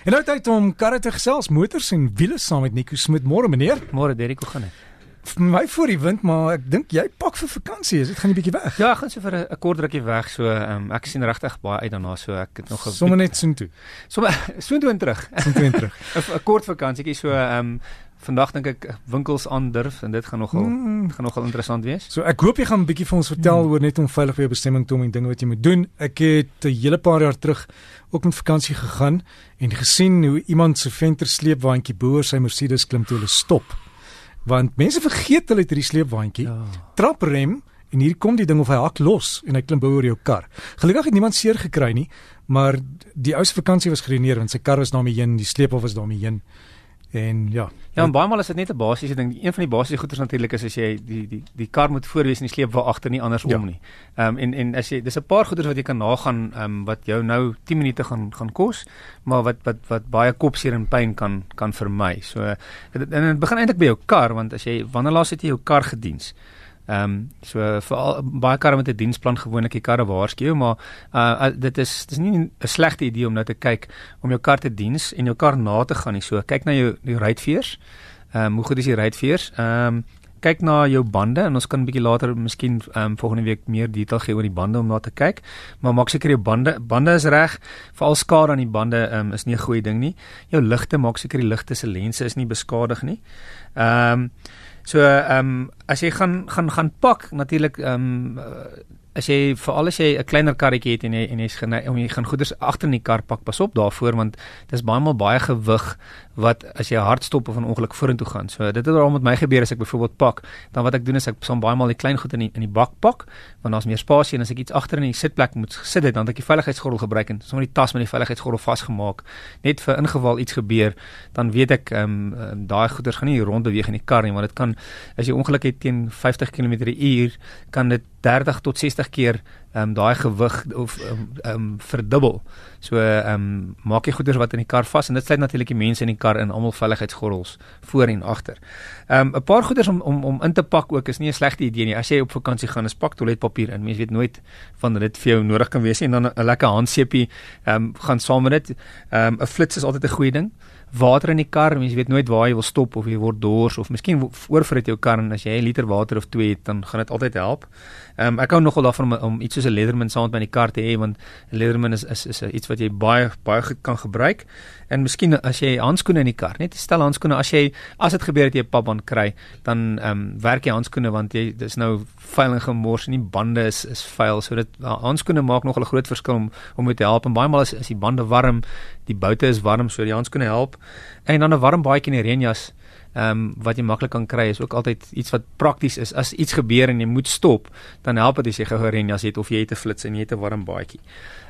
En nou tyd om karre te gesels, motors en wiele saam met Nico Smit. Môre meneer. Môre Derek, hoe gaan dit? Vir my voor die wind, maar ek dink jy pak vir vakansie. Is dit gaan 'n bietjie weg? Ja, ek gaan so vir 'n kort rukkie weg. So um, ek sien regtig baie uit daarna. So ek het nog 'n sommer net soontoe. Sommer soontoe en terug. Soontoe en terug. 'n Kort vakansietjie so ehm um, vandag dink ek winkels aandurf en dit gaan nogal mm. gaan nogal interessant wees. So ek hoop jy gaan 'n bietjie vir ons vertel mm. oor net om veilig by jou bestemming te kom en dinge wat jy moet doen. Ek het 'n hele paar jaar terug ook met vakansie gegaan en gesien hoe iemand se venter sleepwaandjie boor sy Mercedes klim toe hulle stop. Want mense vergeet hulle het hierdie sleepwaandjie. Ja. Traprem en hier kom die ding of hy hak los en hy klim bo oor jou kar. Gelukkig het niemand seer gekry nie, maar die ou se vakansie was geruineer want sy kar was daarmee heen, die sleepwa was daarmee heen. En ja. Ja, en baie maal is dit net 'n basiese ding. Een van die basiese goeders natuurlik is as jy die die die kar moet voor wees en die sleep waar agter nie andersom ja. nie. Ehm um, en en as jy dis 'n paar goeders wat jy kan nagaan ehm um, wat jou nou 10 minute gaan gaan kos, maar wat wat wat baie kopseer en pyn kan kan vermy. So en dit begin eintlik by jou kar want as jy wanneer laas het jy jou kar gediens? Ehm um, so vir baie karre met 'n diensplan gewoonlik die karre waarsku, maar uh dit is dis nie 'n slegte idee om nou te kyk om jou kar te diens en jou kar na te gaan nie. So kyk na jou die ruitveers. Ehm um, hoe goed is die ruitveers? Ehm um, kyk na jou bande en ons kan 'n bietjie later miskien ehm um, volgende week meer detail gee oor die bande om na te kyk. Maar maak seker jou bande bande is reg. Veral skade aan die bande ehm um, is nie 'n goeie ding nie. Jou ligte maak seker die ligte se lense is nie beskadig nie. Ehm um, So ehm um, as jy gaan gaan gaan pak natuurlik ehm um, as jy veral as jy 'n kleiner karretjie het en jy en jy's gaan om jy gaan goeders agter in die kar pak, pas op daarvoor want dis baie maal baie gewig wat as jy hard stop of 'n ongeluk vorentoe gaan. So dit het al met my gebeur as ek byvoorbeeld pak, dan wat ek doen is ek som baie maal die klein goed in die, in die bak pak want daar's meer spasie en as ek iets agter in die sitplek moet sit het, dan het ek die veiligheidsgordel gebruik en sommer die tas met die veiligheidsgordel vasgemaak net vir ingeval iets gebeur, dan weet ek ehm um, daai goeders gaan nie rond beweeg in die kar nie, want dit kan as jy ongeluk het teen 50 km/h kan dit 30 tot 60 keer ehm um, daai gewig of ehm um, um, verdubbel. So ehm um, maak jy goeders wat in die kar vas en dit sluit natuurlik die mense in die kar in almal veiligheidsgordels voor en agter. Ehm um, 'n paar goeders om om om in te pak ook is nie 'n slegte idee nie. As jy op vakansie gaan, is pak toiletpapier in. Mense weet nooit van dit vir jou nodig kan wees nie en dan 'n lekker handseepie ehm um, gaan saam met dit. Ehm um, 'n flits is altyd 'n goeie ding water in die kar, mens weet nooit waar jy wil stop of jy word dors of miskien oorvrit jou kar en as jy 'n liter water of 2 het, dan gaan dit altyd help. Ehm um, ek hou nogal daarvan om, om iets soos 'n Leatherman saam met my in die kar te hê want 'n Leatherman is is is iets wat jy baie baie goed kan gebruik. En miskien as jy handskoene in die kar, net stel handskoene as jy as dit gebeur dat jy 'n papband kry, dan ehm um, werk jy handskoene want jy dis nou vuil en gemors en die bande is is vuil. So dit handskoene maak nogal 'n groot verskil om om met te help en baie maal is, is die bande warm, die boute is warm, so die handskoene help. En dan 'n warm baadjie in die reënjas ehm um, wat jy maklik kan kry is ook altyd iets wat prakties is. As iets gebeur en jy moet stop, dan help dit as jy gou reënjas het of jy het 'n flits en jy het 'n warm baadjie.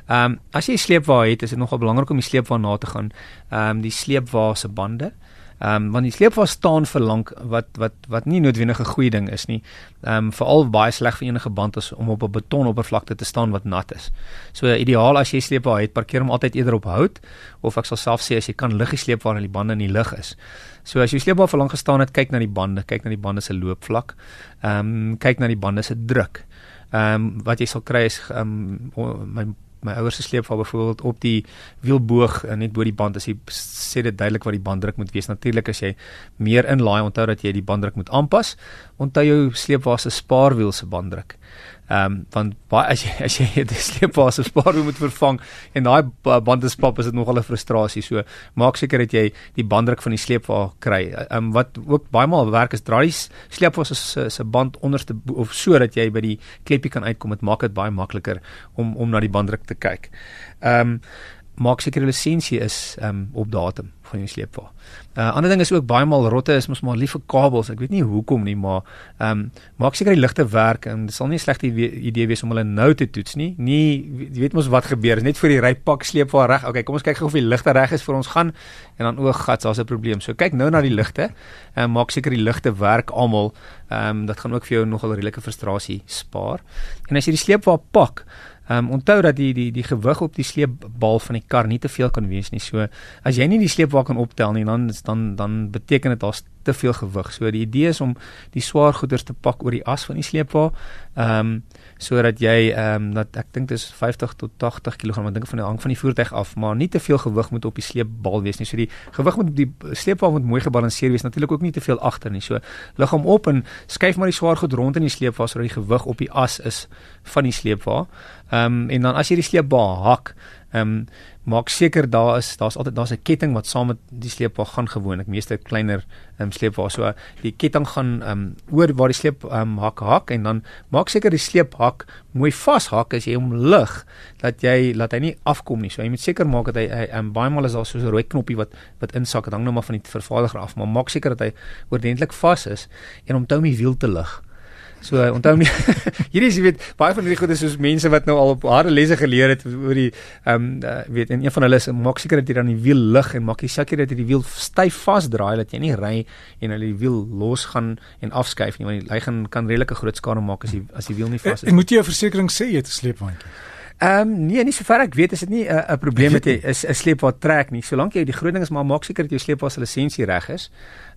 Ehm um, as jy sleepwa het, is dit nogal belangrik om die sleepwa na te gaan. Ehm um, die sleepwa se bande. Ehm um, want die sleepwa staan vir lank wat wat wat nie noodwendig 'n goeie ding is nie. Ehm um, veral baie sleg vir enige band is om op 'n betonoppervlakte te staan wat nat is. So ideaal as jy sleepwa het, parkeer hom altyd eerder op hout of ek sal self sê as jy kan liggie sleep waar die bande in die lug is. So as jy sleepwa vir lank gestaan het, kyk na die bande, kyk na die bande se loopvlak. Ehm um, kyk na die bande se druk. Ehm um, wat jy sal kry is ehm um, my my ouers se sleepval byvoorbeeld op die wielboog eh, net bo die band as jy sê dit duidelik wat die banddruk moet wees. Natuurlik as jy meer inlaai onthou dat jy die banddruk moet aanpas. Onthou jou sleepwa se spaarwiel se banddruk Ehm um, want baie as jy as jy die sleepwa se spaarwiel moet vervang en daai band is pap is dit nogal 'n frustrasie. So maak seker dat jy die banddruk van die sleepwa kry. Ehm um, wat ook baie maal werk is draai sleepwa se se band onderste of so dat jy by die kleppie kan uitkom. Dit maak dit baie makliker om om na die banddruk te kyk. Ehm um, maak seker die lisensie is um, op datum van jou sleepwa. 'n uh, Ander ding is ook baie maal rotte is mos maar lief vir kabels. Ek weet nie hoekom nie, maar ehm um, maak seker die ligte werk en dit sal nie 'n slegte idee wees om hulle nou te toets nie. Nie jy weet mos wat gebeur net voor die ry pak sleepwa reg. Okay, kom ons kyk gou of die ligte reg is vir ons gaan en dan oog gat, daar's 'n probleem. So kyk nou na die ligte en maak seker die ligte werk almal. Ehm um, dit gaan ook vir jou nogal redelike frustrasie spaar. En as jy die sleepwa pak Ehm um, onthou dat die die die gewig op die sleepbal van die kar nie te veel kan wees nie. So as jy nie die sleepwa kan optel nie, dan dan dan beteken dit daar's te veel gewig. So die idee is om die swaar goederes te pak oor die as van die sleepwa. Ehm um, sodat jy ehm um, dat ek dink dis 50 tot 80 kg, ek dink van die hang van die voertuig af, maar nie te veel gewig moet op die sleepbal wees nie. So die gewig moet die sleepwa moet mooi gebalanseer wees. Natuurlik ook nie te veel agter nie. So lig hom op en skuif maar die swaar goed rond in die sleepwa sodat die gewig op die as is van die sleepwa. Ehm um, en dan as jy die sleepwa hak, ehm um, maak seker daar is daar's altyd daar's 'n ketting wat saam met die sleepwa gaan gewoonlik meeste kleiner ehm um, sleepwa so die ketting gaan ehm um, oor waar die sleep ehm um, hak hak en dan maak seker die sleephak mooi vashak as jy hom lig dat jy laat hy nie afkom nie. So jy moet seker maak dat hy ehm um, baie maal is daar so 'n rooi knoppie wat wat insak. Dit hang nou maar van die vervaardiger af maar maak seker dat hy oordentlik vas is en om toe om die wiel te lig So onthou nie hierdie is jy weet baie van hierdie goed is soos mense wat nou al op harde lesse geleer het oor die ehm um, uh, weet en een van hulle is maak seker dat jy dan die wiel lig en maak seker dat jy die wiel styf vasdraai dat jy nie ry en hulle die wiel los gaan en afskuif nie want hy gaan kan redelike groot skade maak as die as die wiel nie vas is. En moet jy 'n versekerings sê jy het 'n sleepwandjie? Ehm um, nee, nie sover ek weet is dit nie 'n uh, probleem met 'n sleepwa trek nie. Solank jy die groot ding is maar maak seker dat jou sleepwa se lisensie reg is.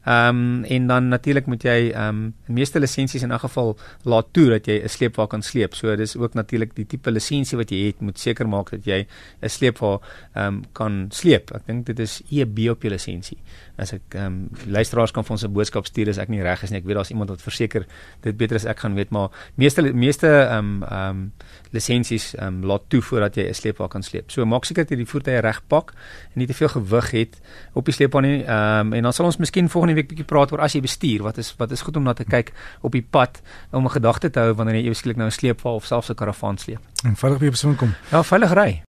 Ehm um, en dan natuurlik moet jy ehm um, meeste lisensies in 'n geval laat toe dat jy 'n sleepwa kan sleep. So dis ook natuurlik die tipe lisensie wat jy het moet seker maak dat jy 'n sleepwa ehm um, kan sleep. Ek dink dit is EB op jou lisensie. As ek ehm um, luisteraars kan vir ons 'n boodskap stuur as ek nie reg is nie. Ek weet daar's iemand wat verseker dit beter as ek gaan weet, maar meeste meeste ehm um, ehm um, lisensies ehm um, laat toe voordat jy 'n sleepwa kan sleep. So maak seker dat jy die voertuie reg pak en nie te veel gewig het op die sleepwa nie. Ehm um, en dan sal ons miskien volgende volgende week bietjie praat oor as jy bestuur, wat is wat is goed om na te kyk op die pad om 'n gedagte te hou wanneer jy ewesklik nou 'n sleepwa of selfs 'n karavaan sleep. En veilig by besoek kom. Ja, veilig ry.